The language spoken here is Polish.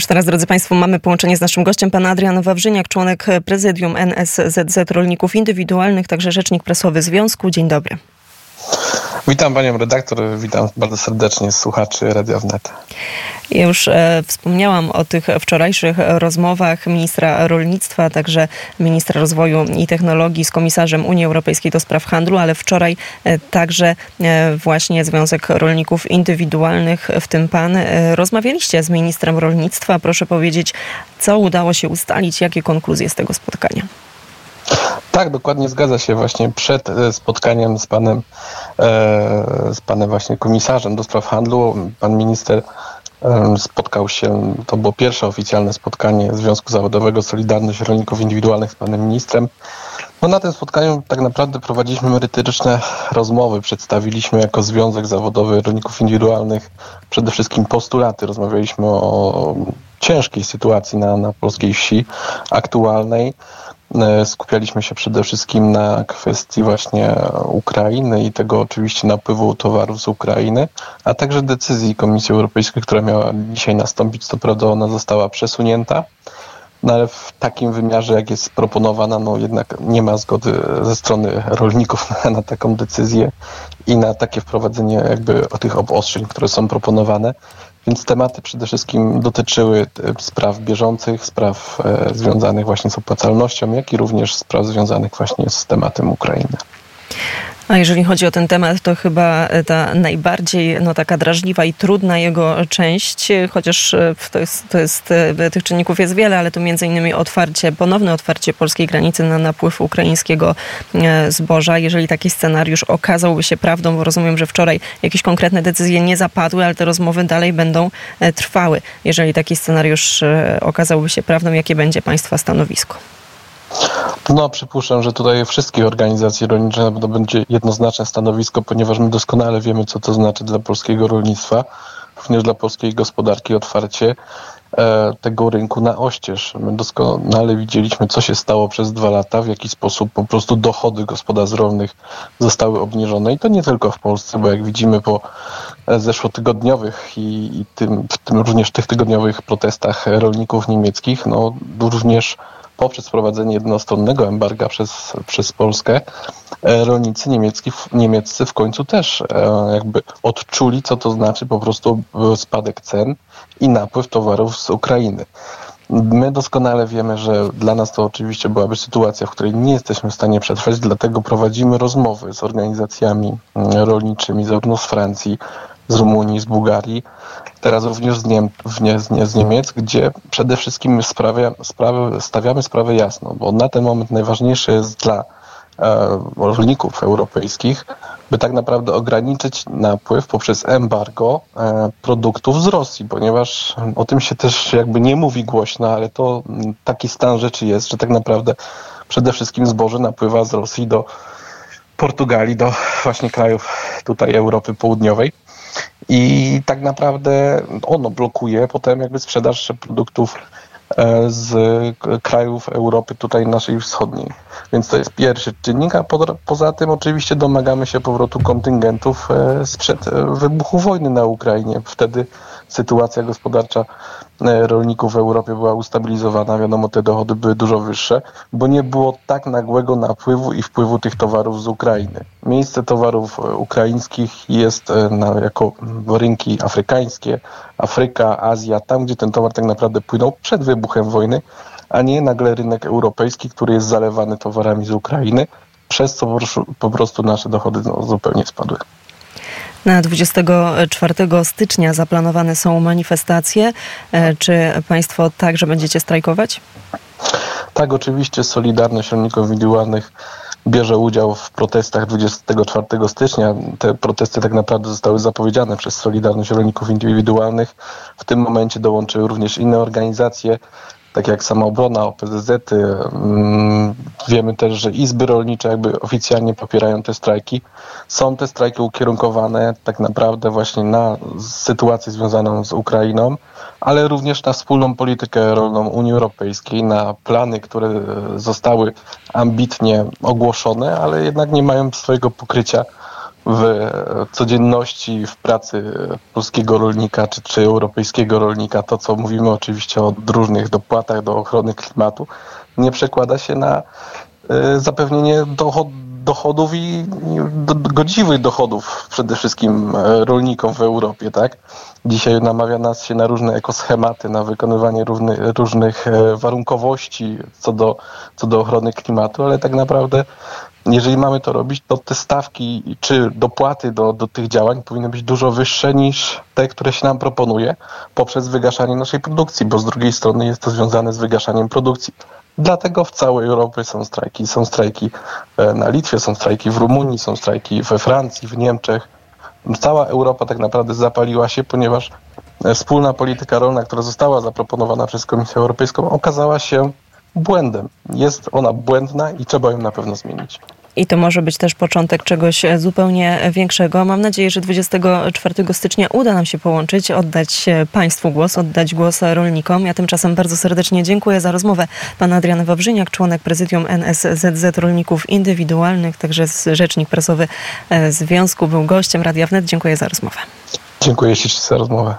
Już teraz, drodzy Państwo, mamy połączenie z naszym gościem, pan Adrian Wawrzyniak, członek prezydium NSZZ Rolników Indywidualnych, także rzecznik prasowy Związku. Dzień dobry. Witam panią redaktor, witam bardzo serdecznie słuchaczy Radia Wnet. Już e, wspomniałam o tych wczorajszych rozmowach ministra rolnictwa, także ministra rozwoju i technologii z komisarzem Unii Europejskiej do spraw handlu, ale wczoraj e, także e, właśnie Związek Rolników Indywidualnych, w tym pan, e, rozmawialiście z ministrem rolnictwa. Proszę powiedzieć, co udało się ustalić, jakie konkluzje z tego spotkania? Tak, dokładnie zgadza się. Właśnie przed e, spotkaniem z panem, e, z panem właśnie komisarzem do spraw handlu, pan minister spotkał się, to było pierwsze oficjalne spotkanie Związku Zawodowego Solidarność Rolników Indywidualnych z panem ministrem. No na tym spotkaniu tak naprawdę prowadziliśmy merytoryczne rozmowy. Przedstawiliśmy jako Związek Zawodowy Rolników Indywidualnych przede wszystkim postulaty. Rozmawialiśmy o ciężkiej sytuacji na, na polskiej wsi aktualnej. E, skupialiśmy się przede wszystkim na kwestii właśnie Ukrainy i tego oczywiście napływu towarów z Ukrainy, a także decyzji Komisji Europejskiej, która miała dzisiaj nastąpić. Co prawda ona została przesunięta, no ale w takim wymiarze, jak jest proponowana, no jednak nie ma zgody ze strony rolników na, na taką decyzję i na takie wprowadzenie jakby tych obostrzeń, które są proponowane. Więc tematy przede wszystkim dotyczyły e, spraw bieżących, spraw e, związanych właśnie z opłacalnością, jak i również spraw związanych właśnie z tematem Ukrainy. A jeżeli chodzi o ten temat, to chyba ta najbardziej no, taka drażliwa i trudna jego część, chociaż e, to jest, to jest, e, tych czynników jest wiele, ale to między innymi otwarcie, ponowne otwarcie polskiej granicy na napływ ukraińskiego e, zboża. Jeżeli taki scenariusz okazałby się prawdą, bo rozumiem, że wczoraj jakieś konkretne decyzje nie zapadły, ale te rozmowy dalej będą trwały. Jeżeli taki scenariusz okazałby się prawdą, jakie będzie Państwa stanowisko? No, przypuszczam, że tutaj wszystkie organizacje rolnicze pewno będzie jednoznaczne stanowisko, ponieważ my doskonale wiemy, co to znaczy dla polskiego rolnictwa, również dla polskiej gospodarki otwarcie e, tego rynku na oścież. My doskonale widzieliśmy, co się stało przez dwa lata, w jaki sposób po prostu dochody gospodarstw rolnych zostały obniżone i to nie tylko w Polsce, bo jak widzimy po zeszłotygodniowych i, i tym, w tym również tych tygodniowych protestach rolników niemieckich, no również poprzez wprowadzenie jednostronnego embarga przez, przez Polskę, e, rolnicy niemiecki, niemieccy w końcu też e, jakby odczuli, co to znaczy po prostu spadek cen i napływ towarów z Ukrainy. My doskonale wiemy, że dla nas to oczywiście byłaby sytuacja, w której nie jesteśmy w stanie przetrwać, dlatego prowadzimy rozmowy z organizacjami mm, rolniczymi, zarówno z Francji, z Rumunii, z Bułgarii, teraz również z, Niem z, z Niemiec, gdzie przede wszystkim sprawia, sprawy, stawiamy sprawę jasno, bo na ten moment najważniejsze jest dla e, rolników europejskich, by tak naprawdę ograniczyć napływ poprzez embargo e, produktów z Rosji, ponieważ o tym się też jakby nie mówi głośno, ale to taki stan rzeczy jest, że tak naprawdę przede wszystkim zboże napływa z Rosji do Portugalii, do właśnie krajów tutaj Europy Południowej. I tak naprawdę ono blokuje potem jakby sprzedaż produktów e, z krajów Europy tutaj naszej wschodniej. Więc to jest pierwszy czynnik, a po, poza tym oczywiście domagamy się powrotu kontyngentów e, sprzed e, wybuchu wojny na Ukrainie. Wtedy sytuacja gospodarcza e, rolników w Europie była ustabilizowana, wiadomo, te dochody były dużo wyższe, bo nie było tak nagłego napływu i wpływu tych towarów z Ukrainy. Miejsce towarów e, ukraińskich jest e, na, jako rynki afrykańskie, Afryka, Azja, tam gdzie ten towar tak naprawdę płynął przed wybuchem wojny, a nie nagle rynek europejski, który jest zalewany towarami z Ukrainy, przez co po prostu nasze dochody no, zupełnie spadły. Na 24 stycznia zaplanowane są manifestacje. E, czy Państwo także będziecie strajkować? Tak, oczywiście Solidarność Rolników Indywidualnych bierze udział w protestach 24 stycznia. Te protesty tak naprawdę zostały zapowiedziane przez Solidarność Rolników Indywidualnych. W tym momencie dołączyły również inne organizacje tak jak samoobrona, OPZZ. -y. Mm, wiemy też, że izby rolnicze jakby oficjalnie popierają te strajki. Są te strajki ukierunkowane tak naprawdę właśnie na sytuację związaną z Ukrainą, ale również na wspólną politykę rolną Unii Europejskiej, na plany, które zostały ambitnie ogłoszone, ale jednak nie mają swojego pokrycia w codzienności, w pracy polskiego rolnika czy, czy europejskiego rolnika, to co mówimy oczywiście o różnych dopłatach do ochrony klimatu, nie przekłada się na y, zapewnienie dochodów i godziwych dochodów przede wszystkim e, rolnikom w Europie, tak? Dzisiaj namawia nas się na różne ekoschematy, na wykonywanie różnych, różnych e, warunkowości co do, co do ochrony klimatu, ale tak naprawdę jeżeli mamy to robić, to te stawki czy dopłaty do, do tych działań powinny być dużo wyższe niż te, które się nam proponuje poprzez wygaszanie naszej produkcji, bo z drugiej strony jest to związane z wygaszaniem produkcji. Dlatego w całej Europie są strajki. Są strajki e, na Litwie, są strajki w Rumunii, są strajki we Francji, w Niemczech. Cała Europa tak naprawdę zapaliła się, ponieważ e, wspólna polityka rolna, która została zaproponowana przez Komisję Europejską, okazała się błędem. Jest ona błędna i trzeba ją na pewno zmienić. I to może być też początek czegoś zupełnie większego. Mam nadzieję, że 24 stycznia uda nam się połączyć, oddać Państwu głos, oddać głos rolnikom. Ja tymczasem bardzo serdecznie dziękuję za rozmowę. Pan Adrian Wawrzyniak, członek prezydium NSZZ Rolników Indywidualnych, także rzecznik prasowy e, Związku, był gościem Radia Wnet. Dziękuję za rozmowę. Dziękuję ślicznie za rozmowę.